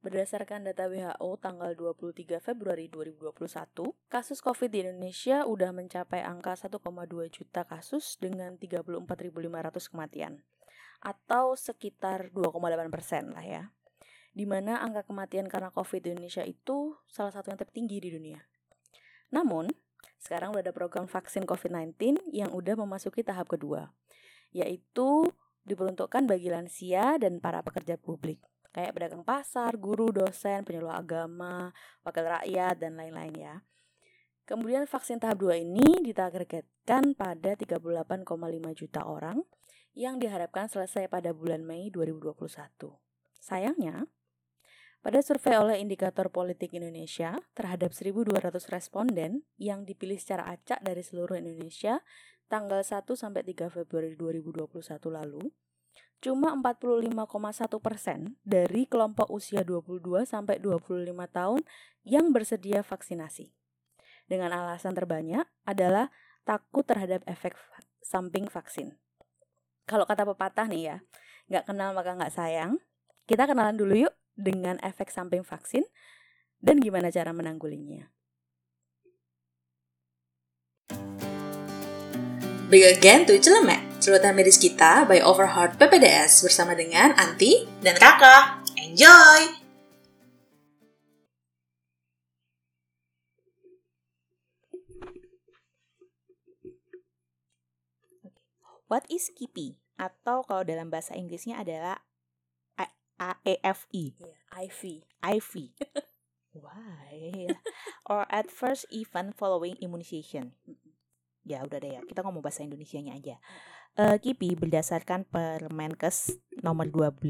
Berdasarkan data WHO tanggal 23 Februari 2021, kasus COVID di Indonesia udah mencapai angka 1,2 juta kasus dengan 34.500 kematian. Atau sekitar 2,8 persen lah ya. Di mana angka kematian karena COVID di Indonesia itu salah satu yang tertinggi di dunia. Namun, sekarang udah ada program vaksin COVID-19 yang udah memasuki tahap kedua, yaitu diperuntukkan bagi lansia dan para pekerja publik kayak pedagang pasar, guru, dosen, penyuluh agama, wakil rakyat, dan lain-lain ya. Kemudian vaksin tahap 2 ini ditargetkan pada 38,5 juta orang yang diharapkan selesai pada bulan Mei 2021. Sayangnya, pada survei oleh Indikator Politik Indonesia terhadap 1.200 responden yang dipilih secara acak dari seluruh Indonesia tanggal 1 sampai 3 Februari 2021 lalu, cuma 45,1 persen dari kelompok usia 22 sampai 25 tahun yang bersedia vaksinasi. Dengan alasan terbanyak adalah takut terhadap efek samping vaksin. Kalau kata pepatah nih ya, nggak kenal maka nggak sayang. Kita kenalan dulu yuk dengan efek samping vaksin dan gimana cara menanggulinya. Back again to Celemek, celutan medis kita by Overheart PPDS bersama dengan Anti dan Kakak. Enjoy! What is KIPI? Atau kalau dalam bahasa Inggrisnya adalah AEFI. Yeah, IV. IV. Why? Or at first event following immunization ya udah deh ya kita ngomong bahasa Indonesia-nya aja uh, KIPI berdasarkan Permenkes nomor 12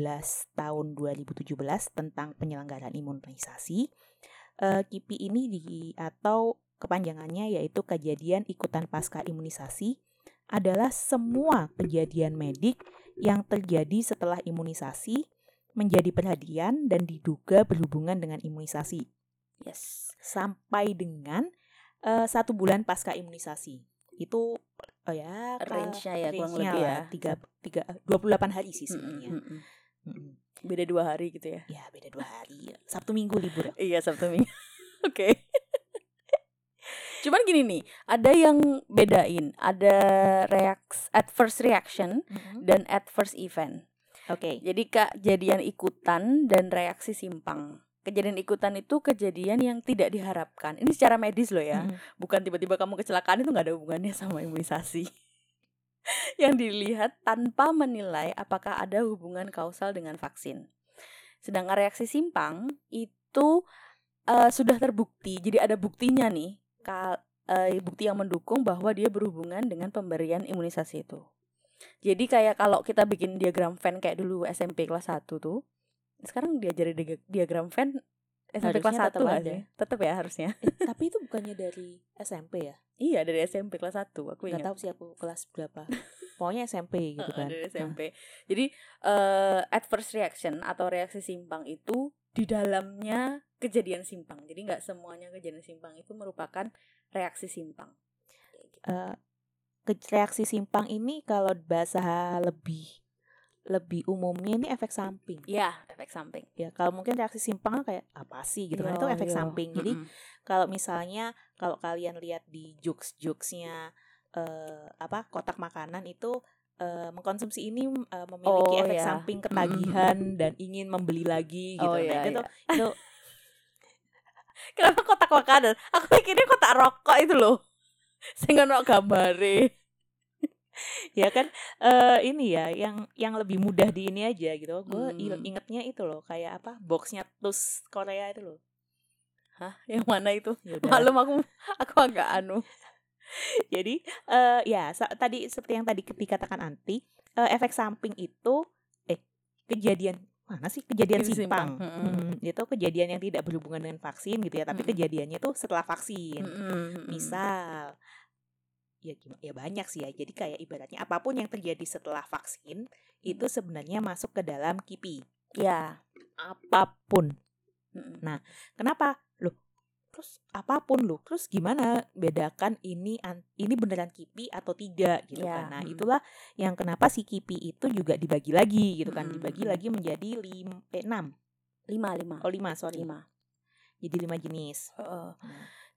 tahun 2017 tentang penyelenggaraan imunisasi uh, KIPI ini di atau kepanjangannya yaitu kejadian ikutan pasca imunisasi adalah semua kejadian medik yang terjadi setelah imunisasi menjadi perhatian dan diduga berhubungan dengan imunisasi. Yes. Sampai dengan uh, satu bulan pasca imunisasi itu oh ya range-nya ya kurang lebih ya tiga tiga dua puluh delapan hari sih sebenarnya mm -hmm. mm -hmm. beda dua hari gitu ya ya beda dua hari sabtu minggu libur iya sabtu minggu oke okay. cuman gini nih ada yang bedain ada reaks first reaction mm -hmm. dan first event oke okay. jadi kak jadian ikutan dan reaksi simpang kejadian ikutan itu kejadian yang tidak diharapkan. Ini secara medis loh ya, hmm. bukan tiba-tiba kamu kecelakaan itu nggak ada hubungannya sama imunisasi. yang dilihat tanpa menilai apakah ada hubungan kausal dengan vaksin. Sedangkan reaksi simpang itu uh, sudah terbukti, jadi ada buktinya nih, kal uh, bukti yang mendukung bahwa dia berhubungan dengan pemberian imunisasi itu. Jadi kayak kalau kita bikin diagram Venn kayak dulu SMP kelas 1 tuh, sekarang diajari di diagram Venn SMP kelas satu aja. Tetap ya harusnya. Eh, tapi itu bukannya dari SMP ya? Iya, dari SMP kelas 1. Aku ingat. Gak tahu sih aku kelas berapa. Pokoknya SMP gitu kan. dari SMP. Nah. Jadi uh, adverse reaction atau reaksi simpang itu di dalamnya kejadian simpang. Jadi nggak semuanya kejadian simpang itu merupakan reaksi simpang. Uh, reaksi simpang ini kalau bahasa lebih lebih umumnya ini efek samping. Iya, efek samping. Ya, kalau mungkin reaksi simpang kayak apa sih gitu kan itu efek yo. Samping. Jadi mm -hmm. kalau misalnya kalau kalian lihat di jokes-jokesnya uh, apa kotak makanan itu uh, mengkonsumsi ini uh, memiliki oh, efek yeah. samping ketagihan mm -hmm. dan ingin membeli lagi gitu. Oh, nah, itu yeah. itu Kenapa kotak makanan? Aku pikirnya kotak rokok itu loh. Saya nggak gambare ya kan uh, ini ya yang yang lebih mudah di ini aja gitu gue hmm. ingetnya itu loh kayak apa boxnya terus Korea itu loh hah yang mana itu Yaudah. malum aku aku agak anu jadi uh, ya tadi seperti yang tadi dikatakan anti uh, efek samping itu eh kejadian mana sih kejadian simpang, simpang. Hmm, itu kejadian yang tidak berhubungan dengan vaksin gitu ya tapi hmm. kejadiannya tuh setelah vaksin hmm. misal ya gimana ya banyak sih ya. Jadi kayak ibaratnya apa pun yang terjadi setelah vaksin itu sebenarnya masuk ke dalam KIPI ya apa pun. Nah kenapa? Loh terus apa pun loh terus gimana bedakan ini ini beneran KIPI atau tidak gitu ya. kan? Nah itulah yang kenapa si KIPI itu juga dibagi lagi gitu kan. Dibagi lagi menjadi lim, eh, enam. Lima lima. Oh lima sorry. lima. Jadi lima jenis. Hmm.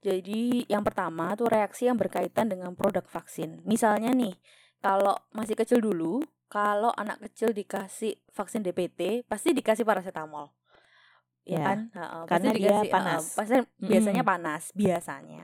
Jadi yang pertama tuh reaksi yang berkaitan dengan produk vaksin. Misalnya nih, kalau masih kecil dulu, kalau anak kecil dikasih vaksin DPT, pasti dikasih paracetamol. Ya, Ya, kan? Heeh, karena pasti dia dikasih, panas. heeh, pasti biasanya Mm. panas, biasanya.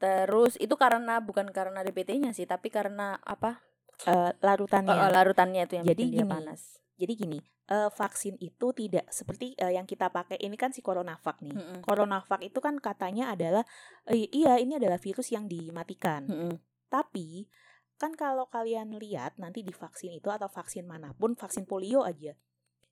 Terus itu karena bukan karena DPT-nya sih, tapi karena apa? Eh, larutannya. eh, larutannya itu yang Jadi bikin dia gini, panas. Jadi gini, eh, vaksin itu tidak seperti eh, yang kita pakai ini kan si CoronaVac nih. Mm-mm. CoronaVac itu kan katanya adalah eh, iya ini adalah virus yang dimatikan. Mm-mm. Tapi kan kalau kalian lihat nanti di vaksin itu atau vaksin mana pun, vaksin polio aja.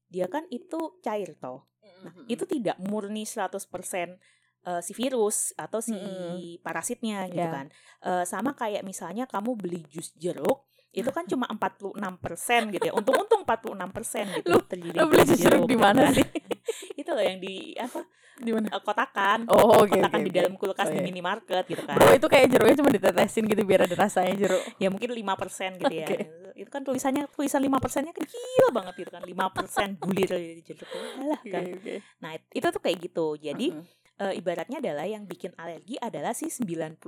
Dia kan itu cair toh. Nah, itu tidak murni 100% eh, si virus atau si Mm-mm. parasitnya gitu Ya. kan. Eh, sama kayak misalnya kamu beli jus jeruk itu kan cuma 46% gitu ya. Untung-untung 46% gitu Lu- terdiri lu beli jeruk di mana sih? itu loh yang di apa? Di mana? eh, kotakan. Oh, oke kotakan oke, di dalam kulkas Oh, di iya. minimarket gitu kan. Bro, itu kayak jeruknya cuma ditetesin gitu biar ada rasanya jeruk. ya mungkin 5% gitu ya. Oke. Itu kan tulisannya tulisan 5%-nya kecil banget gitu kan. 5% bulir di jeruk. Alah kan. oke. Nah, itu tuh kayak gitu. Jadi Mm-mm. Eh, ibaratnya adalah yang bikin alergi adalah si 95%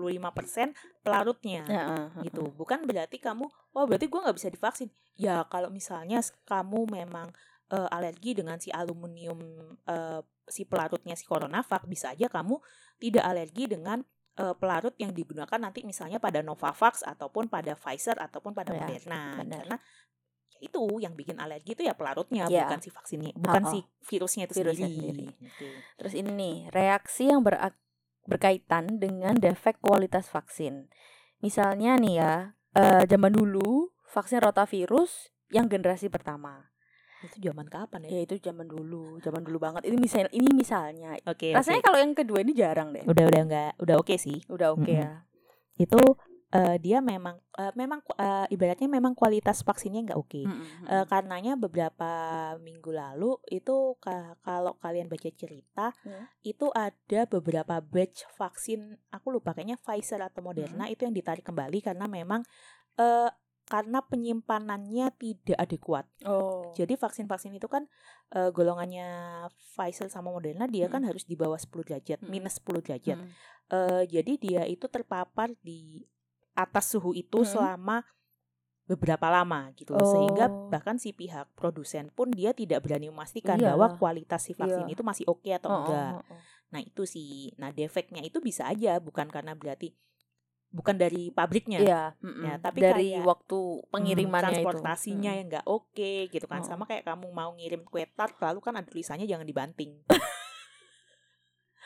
pelarutnya Ya, heeh, gitu. Bukan berarti kamu, oh berarti gua nggak bisa divaksin. Ya kalau misalnya kamu memang eh, alergi dengan si aluminium eh, si pelarutnya si CoronaVac, bisa aja kamu tidak alergi dengan eh, pelarut yang digunakan nanti misalnya pada Novavax ataupun pada Pfizer ataupun pada Ya, Moderna. benar. Karena itu yang bikin alergi itu ya pelarutnya, Ya. bukan si vaksinnya, bukan Oh, si virusnya itu virusnya sendiri. sendiri. Gitu. Terus ini nih, reaksi yang berak- berkaitan dengan defek kualitas vaksin. Misalnya nih ya, eh, zaman dulu vaksin rotavirus yang generasi pertama. Itu zaman kapan ya? Ya itu zaman dulu, zaman dulu banget. Ini misal ini misalnya. Oke. Rasanya oke. kalau yang kedua ini jarang deh. udah udah enggak udah oke sih. Udah oke Mm-mm. ya. Itu eh, dia memang eh, memang eh, ibaratnya memang kualitas vaksinnya nggak oke. Mm-mm, Eh, mm-mm. karenanya beberapa minggu lalu itu ka- kalau kalian baca cerita Hmm. itu ada beberapa batch vaksin aku lupa kayaknya Pfizer atau Moderna itu yang ditarik kembali karena memang eh, karena penyimpanannya tidak adekuat. Oh. Jadi vaksin-vaksin itu kan eh, golongannya Pfizer sama Moderna dia kan Mm-mm. harus di bawah 10 derajat, Mm-mm. minus 10 derajat. Mm. Eh, jadi dia itu terpapar di atas suhu itu Mm-mm. selama beberapa lama gitu loh. sehingga Oh. bahkan si pihak produsen pun dia tidak berani memastikan Iyalah. bahwa kualitas si vaksin Iya. itu masih oke atau Oh, oh, enggak. oh, oh. Nah itu sih, nah defeknya itu bisa aja bukan karena berarti bukan dari pabriknya. Iya, mm-mm. Ya, tapi dari kayak, waktu Hmm, pengirimannya transportasinya itu. yang nggak oke gitu kan Oh. sama kayak kamu mau ngirim kue tart lalu kan ada tulisannya jangan dibanting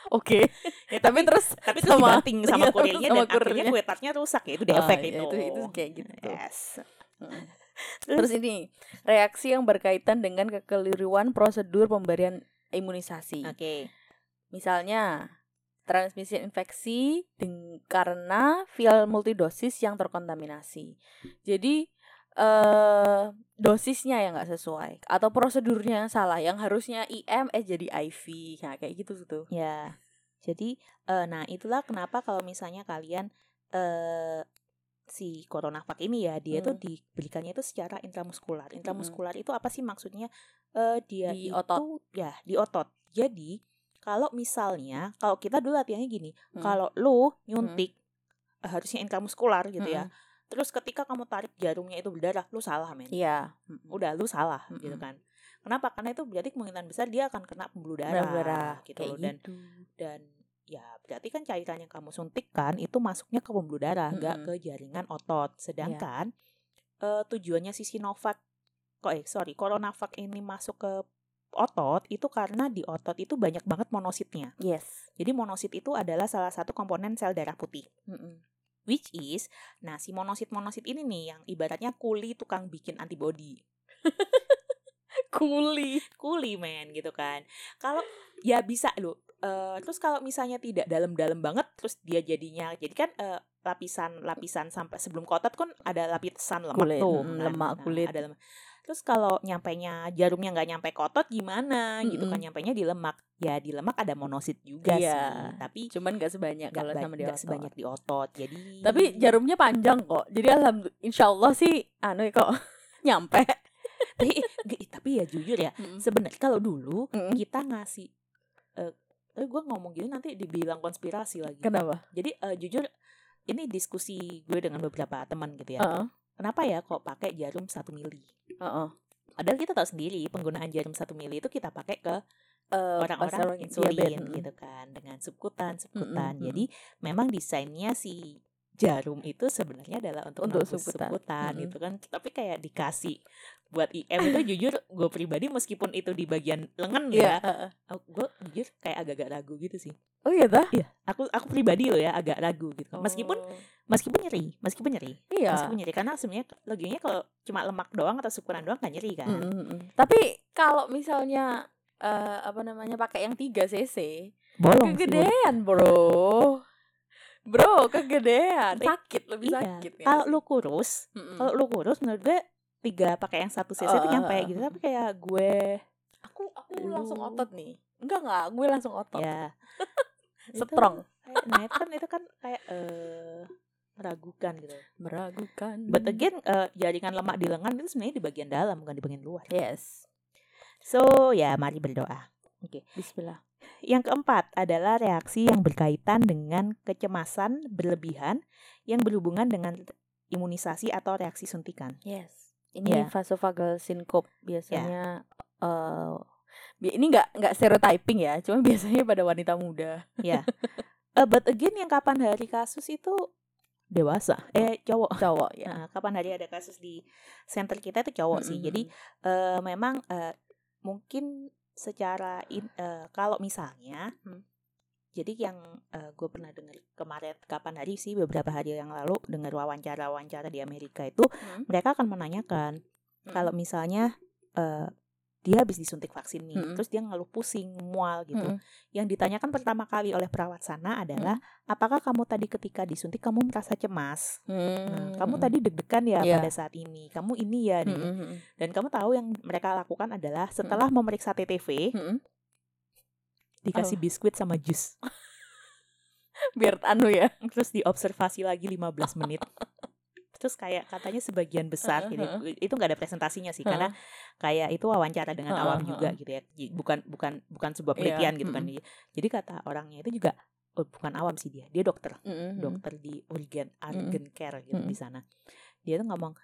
Oke. ya, Tapi terus tapi terus sama- dibanting sama iya, kurirnya sama dan akhirnya kurirnya. kue tartnya rusak ya itu Ah, defek ya, itu itu itu kayak gitu yes. Terus- Terus ini reaksi yang berkaitan dengan kekeliruan prosedur pemberian imunisasi. oke Misalnya transmisi infeksi karena vial multidosis yang terkontaminasi. Jadi eh dosisnya yang nggak sesuai atau prosedurnya yang salah yang harusnya IM eh jadi IV nah kayak gitu tuh. ya jadi eh, nah itulah kenapa kalau misalnya kalian eh si coronavac ini ya dia tuh Hmm. diberikannya itu secara intramuskular intramuskular itu apa sih maksudnya eh dia Di itu otot. ya di otot jadi kalau misalnya kalau kita dulu latihannya gini Hmm. kalau lu nyuntik eh, harusnya intramuskular gitu ya Mm-mm. Terus ketika kamu tarik jarumnya itu berdarah lu salah men Iya. Udah lu salah gitu Mm-mm. kan kenapa karena itu berarti kemungkinan besar dia akan kena pembuluh darah, Darah gitu kayak loh dan gitu. dan ya berarti kan cairan yang kamu suntikkan itu masuknya ke pembuluh darah nggak Mm-mm. ke jaringan otot sedangkan eh, tujuannya si Sinovac kok eh sorry Coronavac ini masuk ke otot itu karena di otot itu banyak banget monositnya Yes. jadi monosit itu adalah salah satu komponen sel darah putih Mm-mm. Which is nah si monosit monosit ini nih yang ibaratnya kuli tukang bikin antibody Kuli. kuli men gitu kan kalau ya bisa loh Eh, terus kalau misalnya tidak dalam-dalam banget terus dia jadinya jadi kan eh, lapisan lapisan sampai sebelum kotot kan ada lapisan lemak Kulit, tuh mm, kan. lemak Nah, kulit. ada lemak terus kalau nyampainya jarumnya nggak nyampe kotot gimana gitu kan nyampainya di lemak ya di lemak ada monosit juga Iya. sih tapi Cuman gak sebanyak nggak kalau ba- sama di nggak otot. sebanyak di otot jadi Tapi jarumnya panjang kok. Jadi alhamdulillah insya Allah sih anu ya kok nyampe. tapi, nggak, tapi ya jujur ya Mm-mm. sebenarnya kalau dulu Mm-mm. kita ngasih eh tapi gue ngomong gini nanti dibilang konspirasi lagi Kenapa? jadi eh, jujur ini diskusi gue dengan beberapa teman gitu ya Heeh. Kenapa ya kok pakai jarum satu mili Heeh. padahal kita tahu sendiri penggunaan jarum satu mili itu kita pakai ke Eh, orang-orang pas insulin diabetes. gitu kan dengan subkutan subkutan Mm-mm, jadi memang desainnya si jarum itu sebenarnya adalah untuk, Untuk subkutan. subkutan Mm-mm. gitu kan tapi kayak dikasih buat IM itu jujur gue pribadi meskipun itu di bagian lengan Iya. ya heeh. gue jujur kayak agak-agak ragu gitu sih Oh iya dah. iya aku aku pribadi loh ya agak ragu gitu meskipun Oh. meskipun nyeri meskipun nyeri iya. meskipun nyeri karena sebenarnya logikanya kalau cuma lemak doang atau subkutan doang kan nyeri kan Mm, mm, mm. Tapi kalau misalnya eh, apa namanya pakai yang 3 cc, bolong sih, kegedean bro. Bro, kegedean, sakit lebih Iya. sakit. ya kalau lu kurus Mm-mm. kalau lu kurus menurut gue tiga pakai yang satu cc itu Oh, nyampe gitu tapi kayak gue aku aku Lu- langsung otot nih. Enggak enggak, gue langsung otot. ya itu Strong. nah itu kan itu kan kayak eh meragukan gitu Meragukan. but again eh, jaringan lemak di lengan itu sebenarnya di bagian dalam bukan di bagian luar yes. so ya mari berdoa Bismillah. Yang keempat adalah reaksi yang berkaitan dengan kecemasan berlebihan yang berhubungan dengan imunisasi atau reaksi suntikan. Yes. Ini Ya. vasovagal syncope biasanya eh bi- ini enggak enggak stereotyping ya, cuma biasanya pada wanita muda. Ya. Eh, but again yang kapan hari kasus itu dewasa, eh cowok. Cowok ya. Nah, kapan hari ada kasus di center kita itu cowok sih. Mm-mm. Jadi eh, memang eh, mungkin secara in- eh, kalau misalnya Hmm. Jadi yang gue pernah dengar kemarin kapan hari sih beberapa hari yang lalu dengar wawancara wawancara di Amerika itu Hmm. mereka akan menanyakan Hmm. kalau misalnya eh, dia habis disuntik vaksin nih Mm-mm. terus dia ngeluh pusing mual gitu Mm-mm. yang ditanyakan pertama kali oleh perawat sana adalah apakah kamu tadi ketika disuntik kamu merasa cemas Nah, Hmm. kamu tadi deg-degan ya Iya. pada saat ini kamu ini ya nih. Mm-mm. dan kamu tahu yang mereka lakukan adalah setelah memeriksa TTV Mm-mm. Dikasih Apa? biskuit sama jus Biar anu ya. terus diobservasi lagi 15 menit terus kayak katanya sebagian besar gitu itu nggak ada presentasinya sih karena kayak itu wawancara dengan awam juga gitu ya bukan bukan bukan sebuah Iya, penelitian gitu kan mm-mm. jadi kata orangnya itu juga oh, bukan awam sih dia dia dokter Mm-mm. dokter di urgen Mm-mm. urgent care gitu Mm-mm. di sana dia tuh ngomong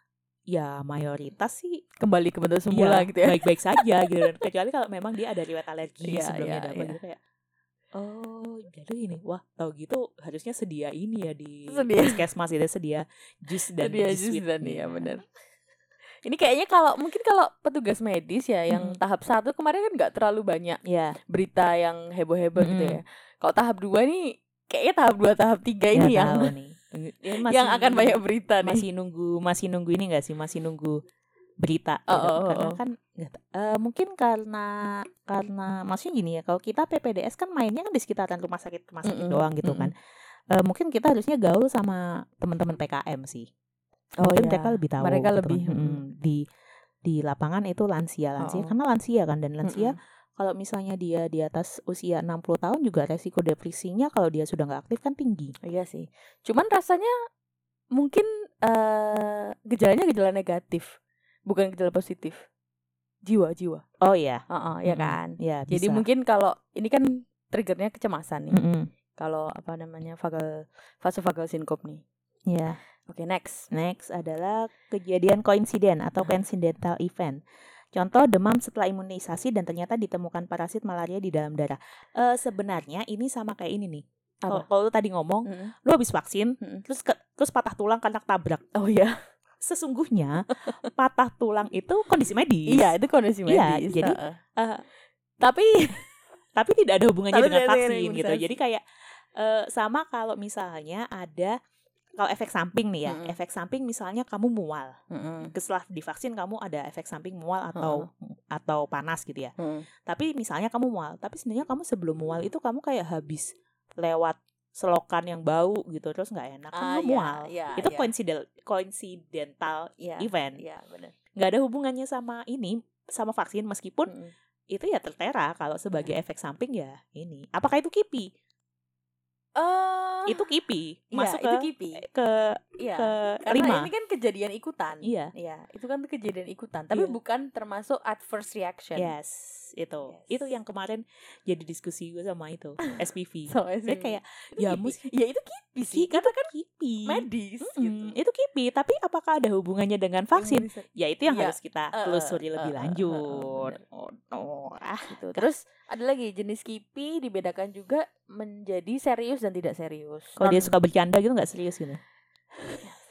ya mayoritas sih Kembali ke bentuk semula Iya, gitu ya. baik-baik saja gitu kecuali kalau memang dia ada riwayat alergi Iya, sebelumnya ada apa iya. gitu kayak oh jadi ini wah tahu gitu harusnya sedia ini ya di Sedia. puskesmas itu sedia jus dan Dia jus jus dan iya benar. Ini kayaknya kalau mungkin kalau petugas medis ya yang Mm. tahap satu kemarin kan nggak terlalu banyak ya berita yang heboh-heboh gitu Mm-mm. ya. Kalau tahap dua nih kayaknya tahap dua tahap tiga ini Nggak yang tahu nih Ini yang akan banyak berita nih. masih nunggu masih nunggu ini gak sih masih nunggu berita Oh, oh, oh, karena oh. kan nggak ta- eh, mungkin karena karena maksudnya gini ya kalau kita PPDS kan mainnya kan di sekitaran rumah sakit rumah sakit Mm-mm, doang gitu mm-mm. kan Eh, mungkin kita harusnya gaul sama teman-teman PKM sih Oh mungkin iya. mereka lebih tahu Mereka gitu lebih, kan. Mm-mm. di di lapangan itu lansia lansia Oh. karena lansia kan dan lansia Mm-mm. Kalau misalnya dia di atas usia 60 tahun juga resiko depresinya kalau dia sudah nggak aktif kan tinggi Iya sih. Cuman rasanya mungkin eh gejalanya gejala negatif, bukan gejala positif. Jiwa, jiwa. oh ya Heeh, ya Mm-mm. kan. ya Jadi bisa. mungkin kalau ini kan triggernya kecemasan nih. Mm-mm. Kalau apa namanya vagal vasovagal syncope nih. ya Oke, next. Next adalah kejadian koinsiden atau coincidental event. Contoh demam setelah imunisasi dan ternyata ditemukan parasit malaria di dalam darah. Eh sebenarnya ini sama kayak ini nih. Kalau lu tadi ngomong, Mm-mm. lu habis vaksin, Mm-mm. terus ke- terus patah tulang karena tabrak. Oh iya. Sesungguhnya patah tulang itu kondisi medis. Iya, itu kondisi Iya, medis. jadi, heeh. eh, tapi tapi tidak ada hubungannya Tapi dengan vaksin gitu. Jadi kayak eh, sama kalau misalnya ada kalau efek samping nih ya, Mm-mm. efek samping misalnya kamu mual. Mm-mm. setelah divaksin kamu ada efek samping mual atau atau panas gitu ya. Mm. Tapi misalnya kamu mual, tapi sebenarnya kamu sebelum mual itu kamu kayak habis lewat selokan yang bau gitu terus nggak enak kan kamu iya, mual. iya, itu iya. coincidental coincidental Iya. event. Iya, benar. Nggak ada hubungannya sama ini sama vaksin meskipun Mm-mm. itu ya tertera kalau sebagai efek samping ya ini. Apakah itu kipi? Eh, Itu kipi, iya, masuk itu ke kipi. ke Iya. ke Karena lima. ini kan kejadian ikutan. Iya. Iya, itu kan kejadian ikutan, tapi Iya. bukan termasuk adverse reaction. Yes, itu. Yes. Itu yang kemarin jadi diskusi gue sama itu, SPV. So, kayak ya mus ya itu kipi sih, karena kan kipi. medis Mm-mm, gitu. Itu kipi, tapi apakah ada hubungannya dengan vaksin? Ya itu yang Iya. harus kita Eh, telusuri eh, lebih eh, lanjut. eh, Oh, no. Ah, gitu. Terus ada lagi jenis kipi dibedakan juga menjadi serius dan tidak serius. kalau dia Non- suka bercanda gitu nggak serius gitu.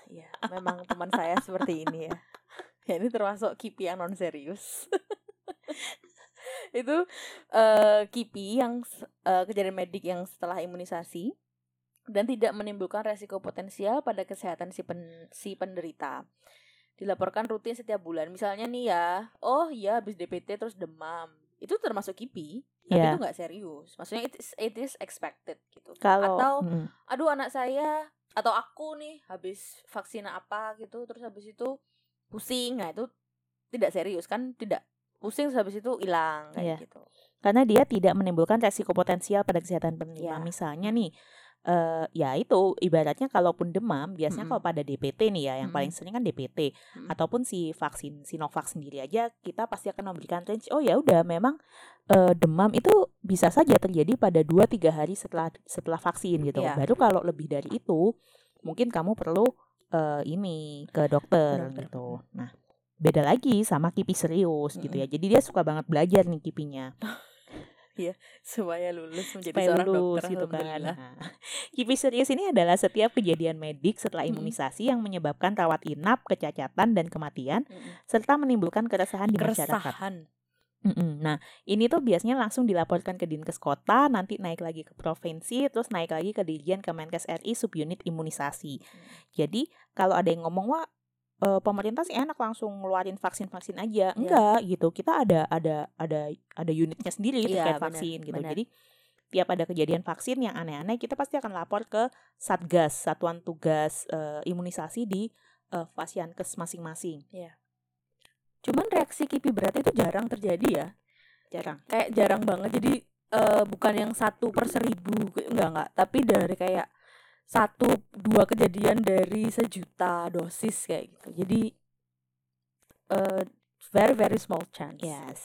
Iya, memang teman saya seperti ini ya. Ya ini termasuk kipi yang non serius. itu eh kipi yang eh, kejadian medik yang setelah imunisasi dan tidak menimbulkan resiko potensial pada kesehatan si pen- si penderita. Dilaporkan rutin setiap bulan. Misalnya nih ya, oh ya habis DPT terus demam. Itu termasuk kipi, tapi Iya. itu nggak serius. Maksudnya it is, it is expected gitu. Kalau Atau mm, aduh anak saya atau aku nih habis vaksin apa gitu terus habis itu pusing nah itu tidak serius kan tidak pusing habis itu hilang kayak Iya. gitu karena dia tidak menimbulkan resiko potensial pada kesehatan penerima. Ya. Misalnya nih, eh ya itu ibaratnya kalaupun demam, biasanya Mm-mm. kalau pada DPT nih ya, yang paling Mm-mm. sering kan DPT Mm-mm. ataupun si vaksin Sinovac sendiri aja, kita pasti akan memberikan range. Oh ya udah, memang eh, demam itu bisa saja terjadi pada 2-3 hari setelah setelah vaksin gitu. Iya. Baru kalau lebih dari itu, mungkin kamu perlu eh, ini ke dokter, dokter. gitu. Nah, beda lagi sama kipi serius gitu ya. Jadi dia suka banget belajar nih kipinya. supaya lulus menjadi supaya seorang lulus dokter gitu kan. Nah, kipi serius ini adalah setiap kejadian medik setelah imunisasi yang menyebabkan rawat inap, kecacatan dan kematian Mm-mm. serta menimbulkan keresahan di masyarakat. keresahan Mm-mm. Nah, ini tuh biasanya langsung dilaporkan ke Dinkes Kota, nanti naik lagi ke provinsi, terus naik lagi ke Dirjen Kemenkes RI subunit imunisasi. Jadi, kalau ada yang ngomong wah eh, pemerintah sih enak langsung ngeluarin vaksin-vaksin aja. Enggak gitu. Kita ada ada ada ada unitnya sendiri Iya, terkait benar, vaksin gitu. benar. Jadi tiap ada kejadian vaksin yang aneh-aneh, kita pasti akan lapor ke Satgas, Satuan Tugas eh, Imunisasi di eh, Fasiankes masing-masing. cuman reaksi kipi berat itu jarang terjadi ya Jarang. kayak jarang banget jadi eh, bukan yang satu per seribu enggak enggak tapi dari kayak satu dua kejadian dari sejuta dosis kayak gitu jadi eh, very very small chance Yes.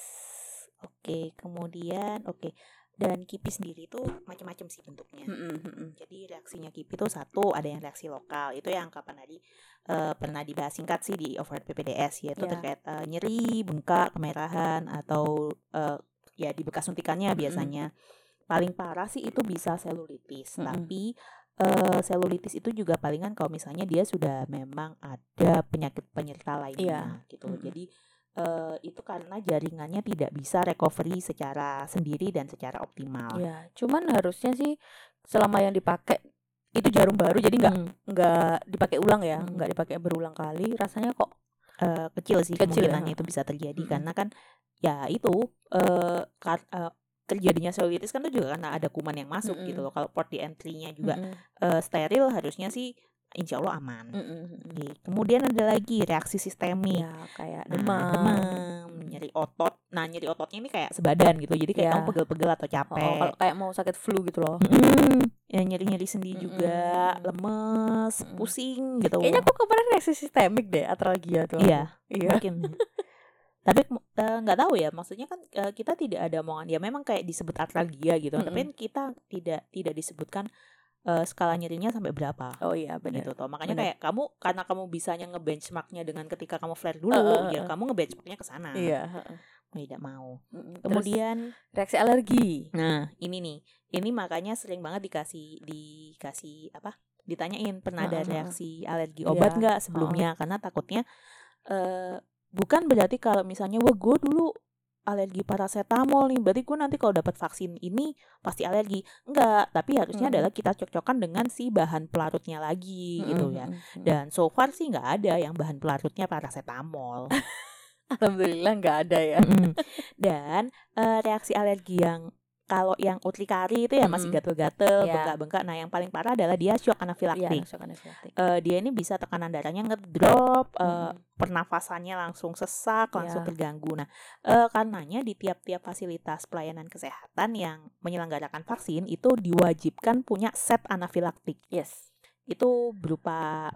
Oke, kemudian oke. Dan kipi sendiri itu macam-macam sih bentuknya. Mm-mm, mm-mm. Jadi reaksinya kipi itu satu ada yang reaksi lokal. Itu yang kapan tadi eh, pernah dibahas singkat sih di overhead PPDS yaitu Ya. terkait eh, nyeri, bengkak, kemerahan atau eh, ya di bekas suntikannya biasanya. Paling parah sih itu bisa selulitis. Mm-mm. Tapi eh, selulitis itu juga palingan kalau misalnya dia sudah memang ada penyakit penyerta lainnya gitu. Mm-mm. Jadi eh, itu karena jaringannya tidak bisa recovery secara sendiri dan secara optimal. ya cuman harusnya sih selama yang dipakai itu jarum baru jadi nggak Hmm. nggak dipakai ulang ya nggak dipakai berulang kali rasanya kok eh, kecil sih Kecil ya, kemungkinannya itu bisa terjadi Mm-mm. karena kan ya itu eh kar- eh, terjadinya selulitis kan itu juga karena ada kuman yang masuk gitu Mm-mm. loh. Kalau port di entry-nya juga Mm-mm, eh, steril harusnya sih insya Allah aman. mm-mm. Oke, Kemudian ada lagi reaksi sistemik. ya kayak Nah, demam demam, nyeri otot. Nah, nyeri ototnya ini kayak sebadan gitu. Jadi kayak Ya. kamu pegel-pegel atau Oh, capek. kalau kayak mau sakit flu gitu loh Mm-mm. Ya nyeri-nyeri sendi Mm-mm. juga, lemes, pusing gitu. kayaknya aku kemarin reaksi sistemik deh atralgia tuh. Iya. iya mungkin tapi eh, nggak tahu ya maksudnya kan eh, kita tidak ada omongan ya memang kayak disebut atralgia gitu tapi kan kita tidak tidak disebutkan eh, skala nyerinya sampai berapa oh iya benar gitu toh makanya Bener. kayak kamu karena kamu bisanya ngebenchmarknya dengan ketika kamu flare dulu eh, ya eh. kamu ngebenchmarknya ke sana iya heeh. Mau tidak mau. Terus kemudian reaksi alergi nah ini nih ini makanya sering banget dikasih dikasih apa ditanyain pernah ada Heeh, heeh. reaksi alergi Iya, obat nggak sebelumnya karena takutnya eh bukan berarti kalau misalnya wah gue dulu alergi paracetamol nih berarti gue nanti kalau dapat vaksin ini pasti alergi. Enggak tapi harusnya Mm-mm. adalah kita cocokkan dengan si bahan pelarutnya lagi gitu Mm-mm, ya. mm-mm. dan so far sih nggak ada yang bahan pelarutnya paracetamol. Alhamdulillah nggak ada ya. Dan eh, reaksi alergi yang kalau yang urtikari itu ya masih Mm-mm. gatel-gatel, Iya. bengkak-bengkak. Nah, yang paling parah adalah dia shock Iya, anafilaktik. shock anafilaktik. Eh, dia ini bisa tekanan darahnya ngedrop, eh, Mm-mm. pernafasannya langsung sesak, langsung Iya. terganggu. Nah, eh, karenanya di tiap-tiap fasilitas pelayanan kesehatan yang menyelenggarakan vaksin itu diwajibkan punya set anafilaktik. Yes. Itu berupa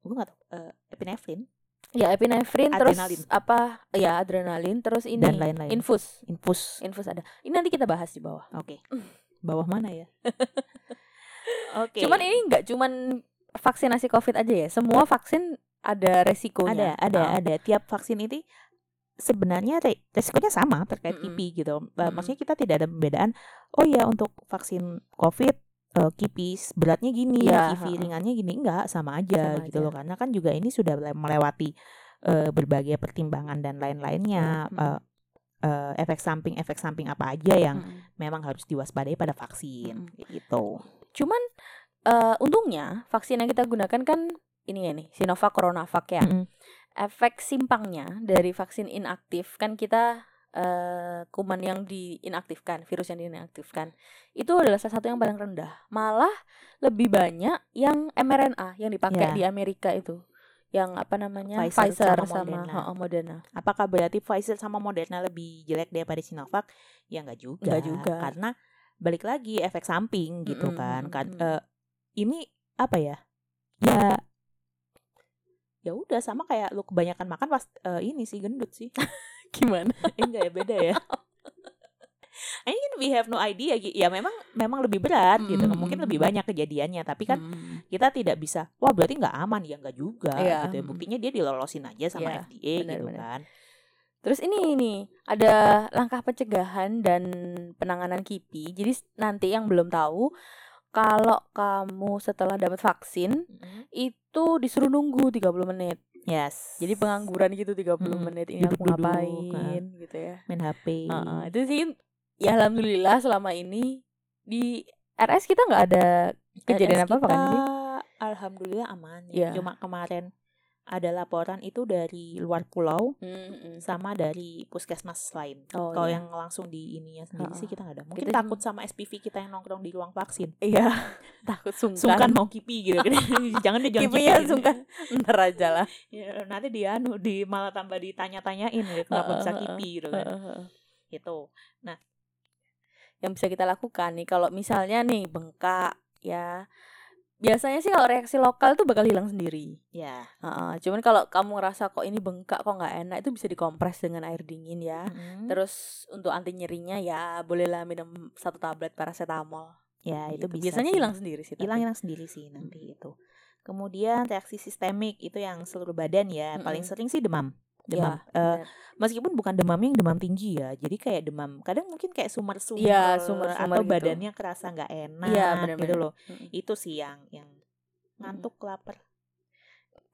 gue nggak tahu eh, epinefrin Ya epinefrin terus Adrenalin. apa? Ya adrenalin terus ini dan lain-lain. infus. Infus. Infus ada. Ini nanti kita bahas di bawah. Oke. Bawah mana ya? Oke. Cuman ini nggak cuman vaksinasi COVID aja ya. Semua vaksin ada resikonya. ada ada Ah. ada tiap vaksin ini sebenarnya re- resikonya sama terkait Mm-mm. kipi gitu. Eh, Mm-mm. Maksudnya kita tidak ada pembedaan. Oh ya untuk vaksin COVID eh, kipi beratnya gini, Iya, kipi ringannya gini enggak sama aja Sama gitu aja. loh. Karena kan juga ini sudah le- melewati eh, berbagai pertimbangan dan lain-lainnya. Mm-mm. eh, eh, efek samping efek samping apa aja yang Mm-mm. memang harus diwaspadai pada vaksin Mm-mm. gitu. Cuman eh, untungnya vaksin yang kita gunakan kan ini ya nih Sinovac Coronavac ya. Mm-mm. Efek simpangnya dari vaksin inaktif kan kita eh, kuman yang diinaktifkan, virus yang diinaktifkan itu adalah salah satu yang paling rendah. Malah lebih banyak yang mRNA yang dipakai Ya. di Amerika itu. Yang apa namanya? Pfizer Pfizer, sama sama, Moderna. Moderna. Apakah berarti Pfizer sama Moderna lebih jelek daripada Sinovac? Ya enggak juga. Nggak juga. Karena balik lagi efek samping gitu Mm-mm, kan. Kan mm-mm. eh, ini apa ya? Ya ya udah sama kayak lu kebanyakan makan pas eh, ini sih gendut sih. Gimana? Enggak ya beda ya. I mean we have no idea ya memang memang lebih berat gitu Mm-mm. mungkin lebih banyak kejadiannya tapi kan Hmm. kita tidak bisa wah berarti nggak aman ya nggak juga Iya. gitu ya buktinya dia dilolosin aja sama Iya, FDA gitu benar-benar. kan Terus ini nih ada langkah pencegahan dan penanganan KIPI. Jadi nanti yang belum tahu kalau kamu setelah dapat vaksin itu disuruh nunggu 30 menit. Yes Jadi pengangguran gitu 30 Mm, menit ini aku ngapain gitu ya. main HP Heeh, itu sih ya alhamdulillah selama ini di RS kita nggak ada kejadian RS apa-apa kan sih? Alhamdulillah aman Iya. ya. Cuma kemarin ada laporan itu dari luar pulau Mm-mm. sama dari puskesmas lain. Oh, Kalau iya. yang langsung di ininya sendiri sih Ha-ha. kita nggak ada. Mungkin Kita takut sama SPV kita yang nongkrong di ruang vaksin. Iya, takut sungkan. Sungkan mau kipi gitu. jangan deh jangan kipi. sungkan. Ntar aja lah. Ya, nanti dia anu di malah tambah ditanya-tanyain gitu, kenapa bisa Heeh, kipi gitu kan. Heeh. Gitu. yang bisa kita lakukan nih kalau misalnya nih bengkak ya biasanya sih kalau reaksi lokal tuh bakal hilang sendiri Ya. Heeh, cuman kalau kamu ngerasa kok ini bengkak kok nggak enak itu bisa dikompres dengan air dingin ya Mm-mm. terus untuk anti nyerinya ya bolehlah minum satu tablet paracetamol ya itu Gitu. bisa biasanya sih. hilang sendiri sih hilang hilang sendiri sih nanti itu. Kemudian reaksi sistemik itu yang seluruh badan ya. Paling Mm-mm. sering sih demam. Demam. Ya, Eh, benar. meskipun bukan demamnya yang demam tinggi ya. Jadi kayak demam. Kadang mungkin kayak Iya, sumber-sumber atau gitu. badannya kerasa nggak enak Iya, gitu benar-benar. loh. Mm-mm. Itu sih yang yang ngantuk lapar.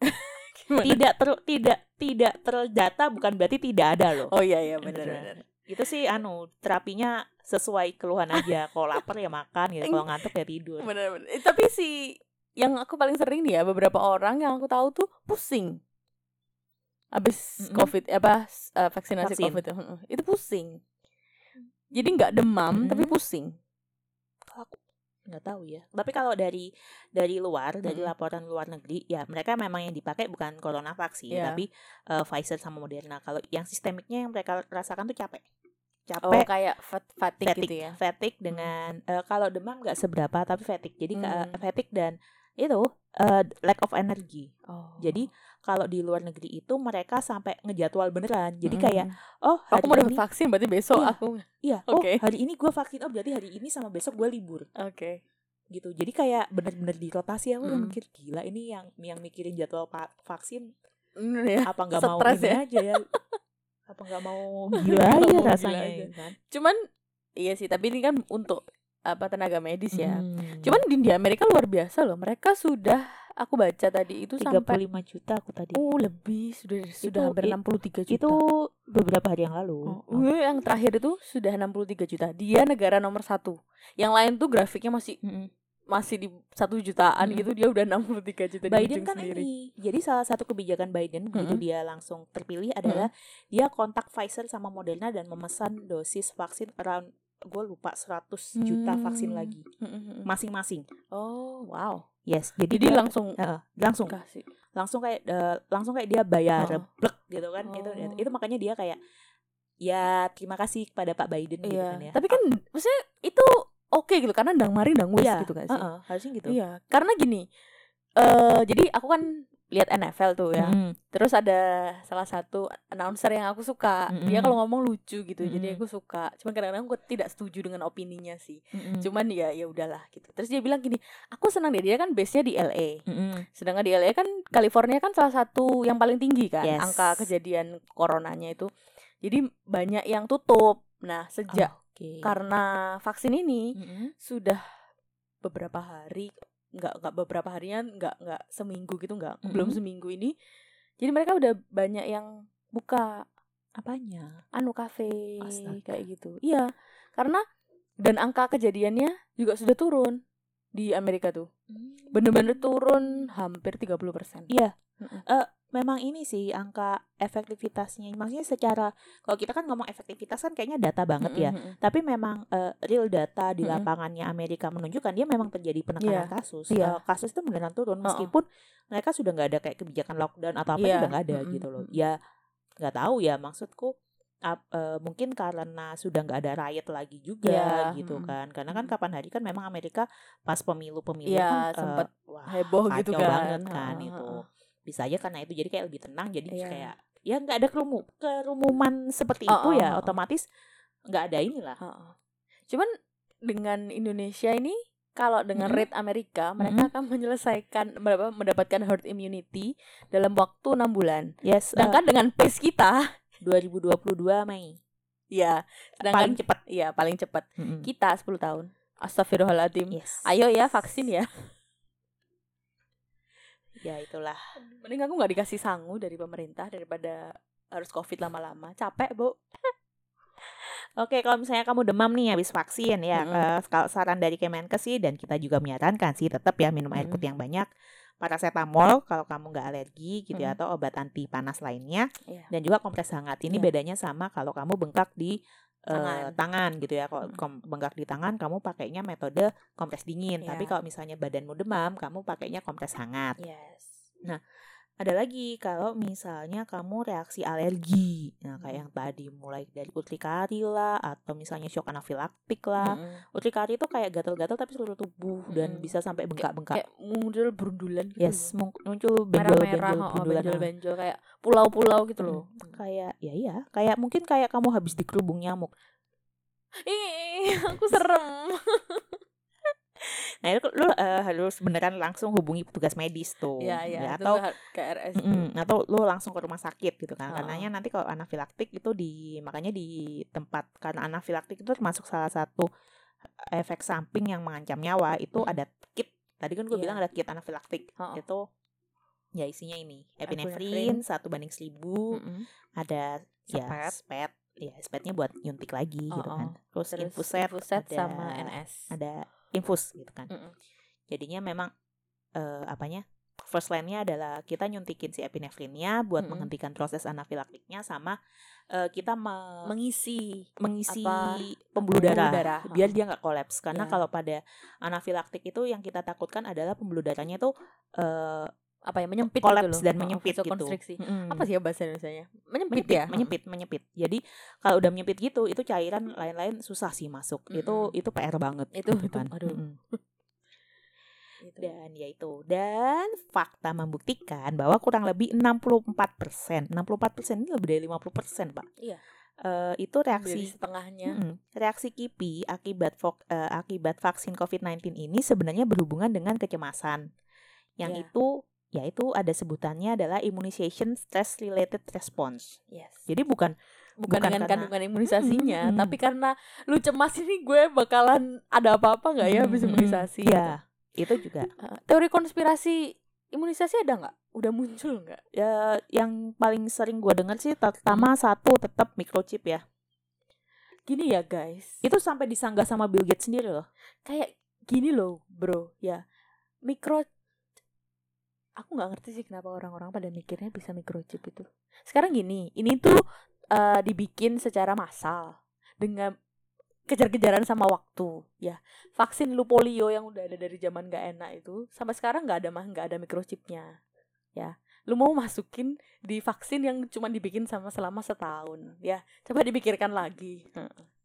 Gimana? Tidak ter tidak tidak terdata bukan berarti tidak ada loh. oh iya iya benar Beneran. benar Itu sih anu terapinya sesuai keluhan aja. Kalau lapar ya makan gitu. Kalau ngantuk ya tidur. benar benar Eh, tapi si yang aku paling sering nih ya beberapa orang yang aku tahu tuh pusing abis Mm-mm. covid apa eh, vaksinasi Vaksin. covid itu pusing jadi nggak demam tapi Mm-mm. pusing nggak tahu ya tapi kalau dari dari luar dari Mm-mm. laporan luar negeri ya mereka memang yang dipakai bukan corona vaksin Iya. tapi eh, Pfizer sama Moderna kalau yang sistemiknya yang mereka rasakan tuh capek oh capek kayak fat- fatigue, fatigue gitu ya fatigue dengan eh, kalau demam nggak seberapa tapi fatigue jadi Hmm. fatigue dan itu eh, lack of energy oh jadi kalau di luar negeri itu mereka sampai ngejadwal beneran jadi Mm-mm. kayak oh aku hari mau ini vaksin berarti besok Iya. aku iya oh Oke. hari ini gue vaksin oh berarti hari ini sama besok gue libur oke gitu jadi kayak bener-bener dirotasi aku udah Mm. mikir gila ini yang yang mikirin jadwal vaksin Mm, ya apa nggak mau ini ya. aja ya apa nggak mau gila aja gila rasanya aja. ya kan cuman iya sih tapi ini kan untuk apa tenaga medis ya Hmm. cuman di, di Amerika luar biasa loh mereka sudah aku baca tadi itu 35 sampai juta aku tadi oh lebih sudah sudah hampir i- 63 juta itu beberapa hari yang lalu Oh, gue yang terakhir itu sudah 63 juta. Dia negara nomor satu. Yang lain tuh grafiknya masih Mm-mm. masih di satu jutaan Mm-mm. gitu. Dia udah 63 juta di Biden ujung kan sendiri. ini jadi salah satu kebijakan Biden begitu Mm-mm. dia langsung terpilih adalah dia kontak Pfizer sama Moderna dan memesan dosis vaksin around gue lupa 100 juta vaksin Hmm. lagi Mm-mm. masing-masing. Oh, wow. Yes, jadi, Jadi dia langsung Heeh, langsung kasih. langsung kayak eh, langsung kayak dia bayar Oh. blek gitu kan. Itu Oh. itu makanya dia kayak ya terima kasih kepada Pak Biden gitu Iya. kan ya. Tapi kan maksudnya itu oke gitu karena ndang mari ndang wis Iya, gitu gak sih? heeh, harusnya gitu. Iya, karena gini. eh jadi aku kan lihat NFL tuh ya. Mm. Terus ada salah satu announcer yang aku suka. Dia Mm-mm. kalau ngomong lucu gitu. Jadi Mm-mm. aku suka. Cuman kadang-kadang aku tidak setuju dengan opininya sih. Mm-mm. Cuman ya ya udahlah gitu. Terus dia bilang gini, "Aku senang deh dia kan base-nya di LA." Mm-mm. Sedangkan di LA kan California kan salah satu yang paling tinggi kan Yes. angka kejadian coronanya itu. Jadi banyak yang tutup. Nah, sejak Oke. karena vaksin ini Mm-mm. sudah beberapa hari nggak nggak beberapa harian nggak nggak seminggu gitu nggak Mm-mm. belum seminggu ini jadi mereka udah banyak yang buka apanya? anu kafe Astaga. kayak gitu iya karena dan angka kejadiannya juga sudah turun di Amerika tuh bener-bener turun hampir 30% Iya. Mm-mm. Eh, memang ini sih angka efektivitasnya. Maksudnya secara kalau kita kan ngomong efektivitas kan kayaknya data banget ya. Mm-mm, mm-mm. Tapi memang eh, real data di Mm-mm. lapangannya Amerika menunjukkan dia memang terjadi penekanan Iya. kasus. Iya. Eh, kasus itu beneran turun Uh-uh. meskipun mereka sudah nggak ada kayak kebijakan lockdown atau apa Iya. udah nggak ada Mm-mm, gitu loh. Ya nggak tahu ya maksudku ap- eh, mungkin karena sudah nggak ada riot lagi juga Iya, gitu kan. Karena kan kapan hari kan memang Amerika pas pemilu-pemilu Iya, kan eh, sempet wah, heboh gitu kan. banget kan Heeh, itu. Bisa aja karena itu jadi kayak lebih tenang jadi Iya. kayak ya nggak ada kerumu kerumuman seperti Oh, itu oh, ya oh, oh. otomatis nggak ada inilah. Heeh. Cuman dengan Indonesia ini kalau dengan Mm-mm. rate Amerika mereka akan menyelesaikan mendapatkan herd immunity dalam waktu enam bulan. Yes, Sedangkan dengan pace kita 2022 Mei ya sedangkan paling cepat. ya paling cepat Mm-mm. kita 10 tahun. Astagfirullahaladzim. Yes. Ayo ya vaksin ya. Ya itulah. Mending aku nggak dikasih sangu dari pemerintah daripada harus covid lama-lama. Capek, Bu. Oke, kalau misalnya kamu demam nih habis vaksin ya, eh, kalau saran dari Kemenkes sih dan kita juga menyarankan sih tetap ya minum air putih yang banyak, paracetamol kalau kamu nggak alergi gitu Mm-mm. atau obat anti panas lainnya Iya. dan juga kompres hangat. Ini Iya. bedanya sama kalau kamu bengkak di eh, Tangan. tangan gitu ya. Kalau Mm. kom- bengkak di tangan kamu pakainya metode kompres dingin. Tapi Iya. kalau misalnya badanmu demam, kamu pakainya kompres hangat. Yes. Ada lagi kalau misalnya kamu reaksi alergi. Nah, kayak yang tadi mulai dari urtikari lah atau misalnya shock anafilaktik lah. Urtikari itu kayak gatal-gatal tapi seluruh tubuh dan Mm-mm. bisa sampai bengkak-bengkak. Kayak muncul berundulan gitu. Yes, muncul benjol-benjol oh, nah. benjol-benjol kayak pulau-pulau gitu loh. Mm, Kayak ya iya, kayak mungkin kayak kamu habis dikerubung nyamuk. Ih, aku serem. Nah, itu lu eh, harus beneran langsung hubungi petugas medis tuh. Iya, iya, Ya, itu atau ha- KRS. Mm-mm, atau lu langsung ke rumah sakit gitu kan. Oh. Karenanya nanti kalau anafilaktik itu di makanya di tempat karena anafilaktik itu termasuk salah satu efek samping yang mengancam nyawa itu Mm. ada kit. Tadi kan gue Iya. bilang ada kit anafilaktik. Oh. Itu ya isinya ini Epinefrin. satu banding seribu Mm-mm. ada ya Spet. ya spetnya buat nyuntik lagi gitu Oh, kan oh. terus, Terus infuset, infuset ada, sama NS. ada infus gitu kan Mm-mm. jadinya memang eh, apanya first line-nya adalah kita nyuntikin si epinefrinnya buat Mm-mm. menghentikan proses anafilaktiknya sama eh, kita me- Mengisi mengisi apa, pembuluh pembuluh darah, darah, biar dia nggak kolaps karena Ya. kalau pada anafilaktik itu yang kita takutkan adalah pembuluh darahnya itu eh, apa ya menyempit kolaps gitu loh. dan Oh, menyempit gitu vasokonstriksi. Mm-mm. Apa sih ya bahasa Indonesia-nya? Menyempit, menyempit, ya? menyempit, menyempit. Jadi kalau udah menyempit gitu, itu cairan lain-lain susah sih masuk. Itu Mm-mm. itu PR banget. Itu- gitu itu, kan. aduh. Gitu. Dan ya itu. Dan fakta membuktikan bahwa kurang lebih 64%, 64% ini lebih dari 50%, Pak. Iya. Eh, itu reaksi setengahnya. Mm-mm. reaksi KIPI akibat eh, akibat vaksin COVID-19 ini sebenarnya berhubungan dengan kecemasan. Yang Ya. itu yaitu ada sebutannya adalah immunization stress related response. Yes. Jadi bukan Bukan, bukan dengan karena- kandungan imunisasinya, Mm-mm. tapi karena lu cemas ini gue bakalan ada apa-apa nggak ya habis Mm-mm. imunisasi? Iya, itu juga. Uh, teori konspirasi imunisasi ada nggak? Udah muncul nggak? Ya, yang paling sering gue dengar sih pertama satu tetap microchip ya. Gini ya guys, Itu sampai disanggah sama Bill Gates sendiri loh. kayak gini loh bro, ya mikro. Aku nggak ngerti sih kenapa orang-orang pada mikirnya bisa microchip itu. Sekarang gini, ini tuh uh, dibikin secara massal dengan kejar-kejaran sama waktu ya. Vaksin lu polio yang udah ada dari zaman gak enak itu sampai sekarang nggak ada mah nggak ada microchipnya ya. Lu mau masukin di vaksin yang cuma dibikin sama selama setahun ya. Coba dipikirkan lagi.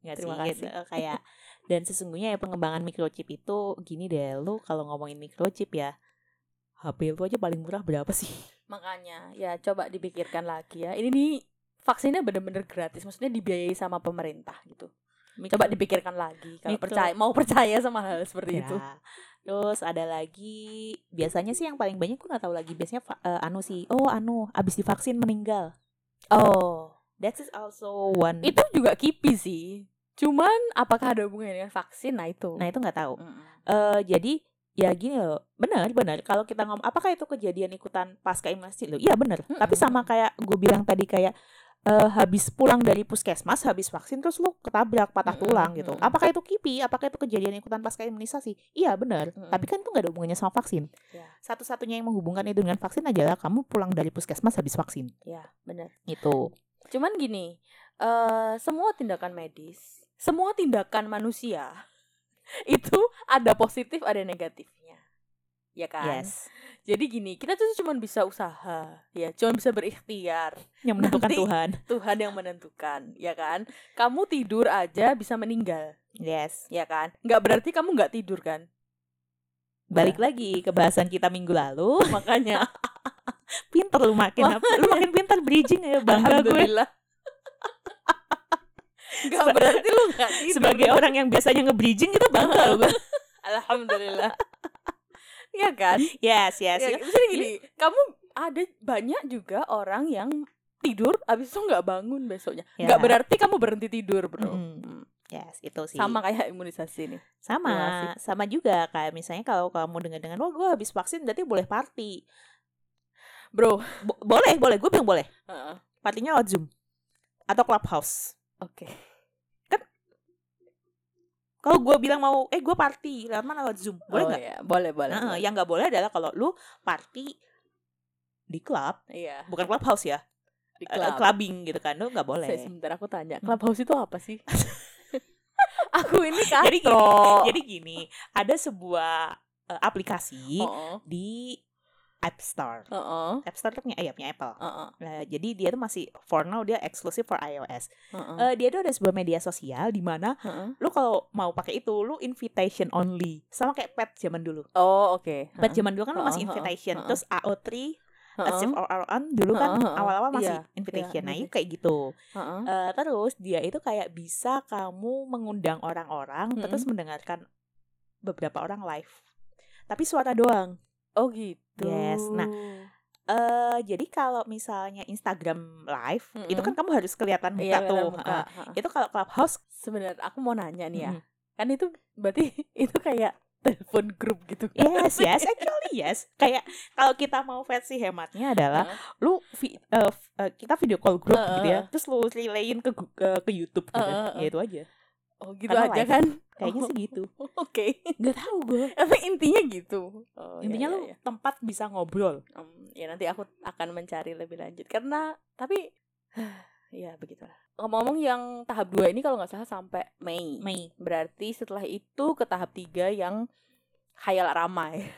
Nggak Terima sih, kasih. eh, kayak dan sesungguhnya ya pengembangan microchip itu gini deh, lu kalau ngomongin microchip ya HP lu aja paling murah berapa sih? makanya ya coba dipikirkan lagi ya ini nih vaksinnya bener-bener gratis maksudnya dibiayai sama pemerintah gitu coba dipikirkan lagi kalau Micro- percaya mau percaya sama hal seperti itu Ya. Terus ada lagi biasanya sih yang paling banyak gue nggak tahu lagi biasanya eh, anu sih. Oh, anu abis divaksin meninggal. oh That is also one. itu juga kipi sih cuman apakah ada hubungannya dengan vaksin nah itu Nah, itu nggak tahu. Mm-mm. eh jadi ya gini loh, benar benar kalau kita ngomong apakah itu kejadian ikutan pasca imunisasi lo? Iya benar. Mm-mm. Tapi sama kayak gue bilang tadi kayak eh, habis pulang dari puskesmas, habis vaksin terus lu ketabrak patah tulang gitu. Apakah itu kipi? Apakah itu kejadian ikutan pasca imunisasi? Iya benar. Mm-mm. Tapi kan itu nggak ada hubungannya sama vaksin. Ya. Satu-satunya yang menghubungkan itu dengan vaksin adalah kamu pulang dari puskesmas habis vaksin. ya benar Itu. cuman gini eh semua tindakan medis semua tindakan manusia itu ada positif ada negatifnya ya kan Yes. jadi gini kita tuh cuma bisa usaha ya cuma bisa berikhtiar Yang menentukan Nanti- Tuhan. Tuhan yang menentukan ya kan kamu tidur aja bisa meninggal Yes. ya kan nggak berarti kamu nggak tidur kan Balik lagi ke bahasan kita minggu lalu. makanya Pinter lu makin? Lu makin pinter bridging ya bangga gue. Nggak berarti lu nggak tidur Sebagai orang yang biasanya nge-bridging itu bangga loh gue. alhamdulillah ya kan Yes, yes. ya, misalnya gini kamu ada banyak juga orang yang tidur abis itu nggak bangun besoknya Ya. nggak berarti kamu berhenti tidur bro. Mm. Yes, itu sih. sama kayak imunisasi nih sama, kasih. sama juga kayak misalnya kalau kamu dengan dengan wah gue habis vaksin berarti boleh party. bro Bo- boleh, boleh. Gue bilang boleh. Heeh. Partinya lewat Zoom atau Clubhouse. oke Kalau gue bilang mau, eh gue party, lewat mana lewat Zoom, boleh Oh, nggak? iya. boleh boleh, Nah, boleh. yang nggak boleh adalah kalau lu party di klub, iya bukan clubhouse ya, di eh, club. clubbing gitu kan, lu nggak boleh. Saya sebentar aku tanya Hmm. clubhouse itu apa sih aku ini kan Jadi gini, Jadi gini, ada sebuah eh, aplikasi oh, di App Store. oh, App Store tuh punya, ya, punya Apple. oh, Nah, jadi dia tuh masih for now dia eksklusif for iOS. oh, Eh, dia tuh ada sebuah media sosial di mana lu kalau mau pakai itu lu invitation only. Sama kayak pet zaman dulu. oh oke Pet zaman dulu kan lu masih invitation. heeh. Terus AO3 Heeh, Active or or on dulu kan heeh. awal-awal masih Iya, invitation. iya, nah, itu invitation. kayak gitu. heeh. Eh, terus dia itu kayak bisa kamu mengundang orang-orang Mm-mm. terus mendengarkan beberapa orang live. Tapi suara doang. oh gitu Yes, nah, Eh jadi kalau misalnya Instagram live itu Mm-mm. kan kamu harus kelihatan muka iya tuh. muka. Eh, Heeh. itu kalau Clubhouse sebenarnya aku mau nanya nih ya mm, kan itu berarti itu kayak telepon grup gitu kan Yes, yes, actually yes. Kayak kalau kita mau versi hematnya adalah Heeh. lu vi- f- eh, kita video call grup gitu ya, terus lu relayin ke gu- ke, YouTube gitu. Heeh, Ya itu aja. Oh gitu Karena aja live. kan Kayaknya Oh, sih gitu. oke Gak tahu gue. tapi intinya gitu oh, ya, Intinya ya, lu ya. tempat bisa ngobrol. Em, ya nanti aku akan mencari lebih lanjut karena tapi ya begitulah ngomong-ngomong yang tahap 2 ini kalau nggak salah sampai Mei Mei. berarti setelah itu ke tahap 3 yang khayal ramai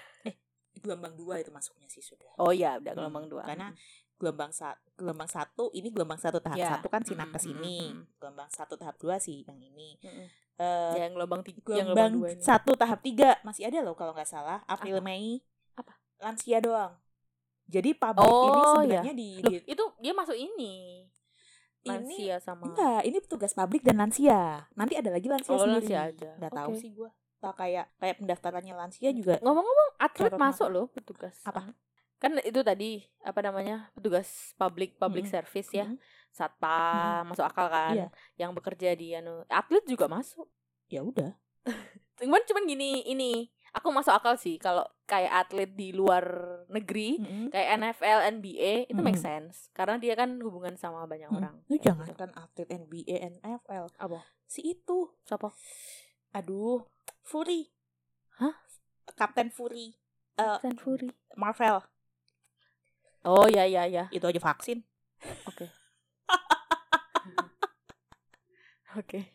Gelombang dua itu masuknya sih sudah. oh ya udah Hmm, gelombang dua karena gelombang sa gelombang satu ini gelombang satu tahap Ya. satu kan sinakes Mm, mm, ini mm, mm. gelombang satu tahap dua sih yang ini Mm-mm. eh yang gelombang tiga gelombang gelombang ini satu tahap tiga masih ada loh kalau nggak salah April Apa? Mei Apa? lansia doang jadi publik ini Oh, sebenarnya di, Loh, di- itu dia masuk ini ini lansia sama enggak ini petugas publik dan lansia nanti ada lagi lansia Oh, sendiri lansia aja. nggak tahu Oke. sih gua tak kayak kayak pendaftarannya lansia juga ngomong-ngomong atlet masuk loh petugas Apa? Kan itu tadi apa namanya petugas public public Mm-mm. service ya. Mm-mm. satpam masuk akal kan Iya. yang bekerja di anu atlet juga masuk. Ya udah. Cuman cuman gini ini aku masuk akal sih kalau kayak atlet di luar negeri Mm-mm. kayak NFL NBA itu make Mm-mm. sense. Karena dia kan hubungan sama banyak Mm. orang. Lu jangan. Kan atlet NBA NFL apa? Si itu. Siapa? Aduh Fury. Hah? Kapten Fury. Eh Stan Fury. Marvel oh ya ya ya itu aja vaksin oke Oke.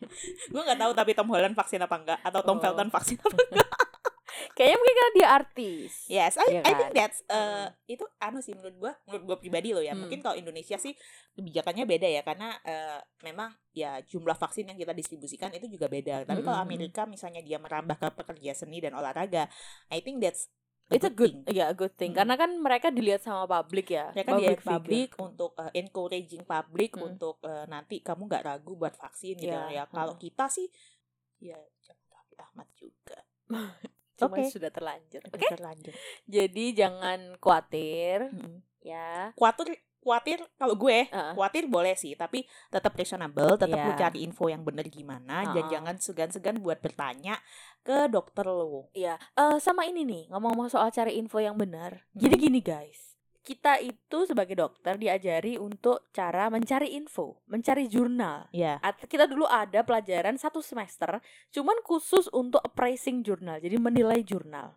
gue nggak tahu tapi Tom Holland vaksin apa enggak atau Tom Oh. Felton vaksin apa enggak. Kayaknya mungkin karena dia artis. Yes, I, Iya I think kan? that's uh, itu anu sih menurut gua, menurut gua pribadi loh ya. Hmm. Mungkin kalau Indonesia sih kebijakannya beda ya karena uh, memang ya jumlah vaksin yang kita distribusikan itu juga beda. Tapi kalau Hmm, hmm, Amerika misalnya dia merambah ke pekerja seni dan olahraga, I think that's It's a good, thing. ya a good thing. Hmm. Karena kan mereka dilihat sama publik ya. Mereka dia figure. publik untuk uh, encouraging publik Hmm. untuk uh, nanti kamu nggak ragu buat vaksin gitu Ya, ya. Kalau hmm. kita sih ya jangan Raffi Ahmad juga. Cuma Oke. sudah terlanjur. Oke, terlanjur. Jadi jangan khawatir Mm-mm. ya. Khawatir khawatir kalau gue Heeh. khawatir boleh sih tapi tetap reasonable tetap lu Iya. cari info yang bener gimana dan Heeh. jangan segan-segan buat bertanya ke dokter lo Iya, eh sama ini nih, ngomong-ngomong soal cari info yang benar. Hmm. Jadi gini guys, kita itu sebagai dokter diajari untuk cara mencari info, mencari jurnal. ya At- Kita dulu ada pelajaran satu semester, cuman khusus untuk appraising jurnal, jadi menilai jurnal.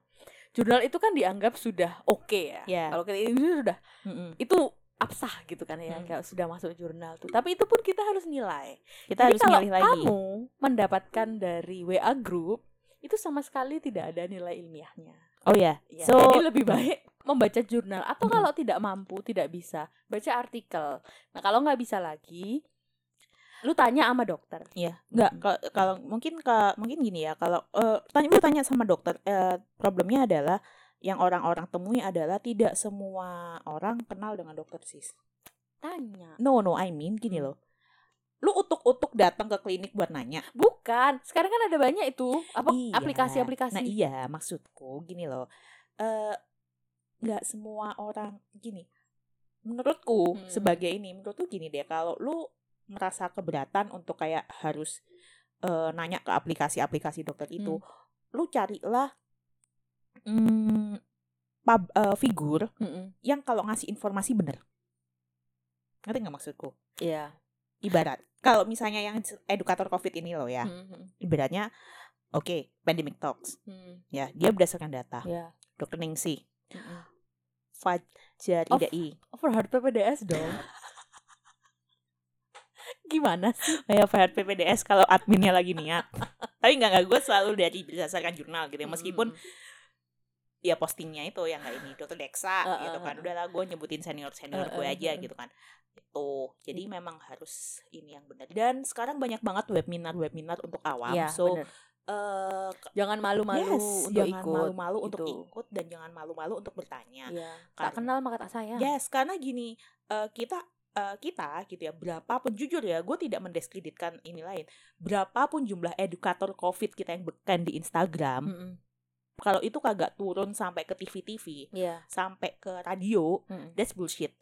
Jurnal itu kan dianggap sudah oke ya. Iya. Kalau kita ini sudah itu absah gitu kan ya, Hmm. kayak sudah masuk jurnal tuh. Tapi itu pun kita harus nilai. kita Jadi harus kalau milih lagi kamu mendapatkan dari WA group itu sama sekali tidak ada nilai ilmiahnya. oh ya Ya, so jadi lebih baik membaca jurnal atau Mm-mm. kalau tidak mampu, tidak bisa, baca artikel. Nah, kalau nggak bisa lagi, lu tanya sama dokter. ya nggak kalau kalau mungkin ke mungkin gini ya kalau eh, tanya lu tanya sama dokter eh, problemnya adalah yang orang-orang temui adalah tidak semua orang kenal dengan dokter sis Tanya. no no I mean gini Hmm. loh lu utuk-utuk datang ke klinik buat nanya Bukan, sekarang kan ada banyak itu apa Iya. aplikasi-aplikasi. Nah iya maksudku gini loh, eh nggak semua orang gini. Menurutku Hmm. sebagai ini, menurutku gini deh, kalau lu merasa keberatan untuk kayak harus eh, nanya ke aplikasi-aplikasi dokter itu, Hmm. lu carilah hmm, pub, eh, figur Mm-mm. yang kalau ngasih informasi bener. Ngerti nggak maksudku? Iya. Ibarat kalau misalnya yang edukator COVID ini loh ya, Mm-mm. ibaratnya oke, pandemic talks. Mm. ya dia berdasarkan data Ya. dokter Ningsi Mm-mm. Fajar Oh, Idai Overheard PPDS dong. Gimana sih? kayak Fajar PPDS kalau adminnya lagi niat tapi nggak nggak gue selalu dari berdasarkan jurnal gitu ya meskipun Mm-mm. Ya postingnya itu yang nggak ini dokter Dexa Uh, gitu uh, kan uh. udahlah gue nyebutin senior senior Uh, gue uh, aja uh. gitu kan itu jadi memang harus ini yang benar dan sekarang banyak banget webinar webinar untuk awam Iya, so bener. eh, jangan malu-malu yes, untuk jangan ikut. malu-malu untuk gitu. ikut dan jangan malu-malu untuk bertanya Iya. Karena- Tak kenal maka tak sayang. Yes, karena gini, eh, kita eh, kita gitu ya, berapapun jujur ya, gue tidak mendiskreditkan ini lain. Berapapun jumlah edukator COVID kita yang beken di Instagram, Mm-mm. Kalau itu kagak turun sampai ke TV-TV, Iya. sampai ke radio, Mm-mm. that's bullshit.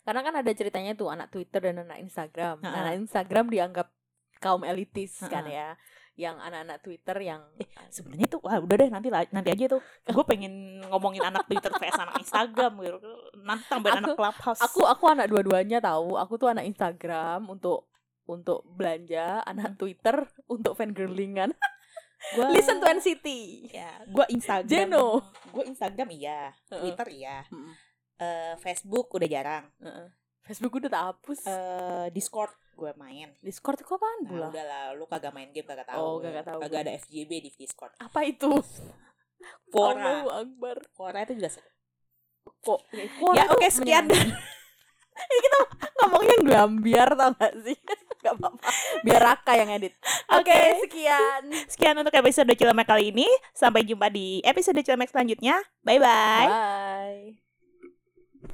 Karena kan ada ceritanya tuh anak Twitter dan anak Instagram. Ha-ha. anak Instagram dianggap kaum elitis kan Ha-ha. ya. Yang anak-anak Twitter yang Eh, Sebenarnya tuh, wah udah deh nanti nanti aja tuh. Gue pengen ngomongin anak Twitter vs anak Instagram gitu. Nanti tambahin anak Aku- Clubhouse. aku aku anak dua-duanya tahu. Aku tuh anak Instagram untuk untuk belanja, anak Twitter untuk fangirlingan. Gua- Listen to NCT. ya, gue Instagram. Jeno. Gue Instagram iya, Heeh. Twitter iya, Mm-mm. Eh, Facebook udah jarang. Heeh. Facebook udah tak hapus. eh Discord gue main. Discord itu apaan Nah, pula? udah lah, lu kagak main game kagak tahu. Oh, kagak tahu Kagak ada FJB di Discord. Apa itu? Quora. Akbar. Quora itu juga. Kok Ya, oke, sekian. Ini kita ngomongnya gambiar tau gak sih? Gak apa-apa. Biar Raka yang edit. Oke, Oke. sekian. Sekian untuk episode Cilemek kali ini. Sampai jumpa di episode Cilemek selanjutnya. Bye-bye. Bye.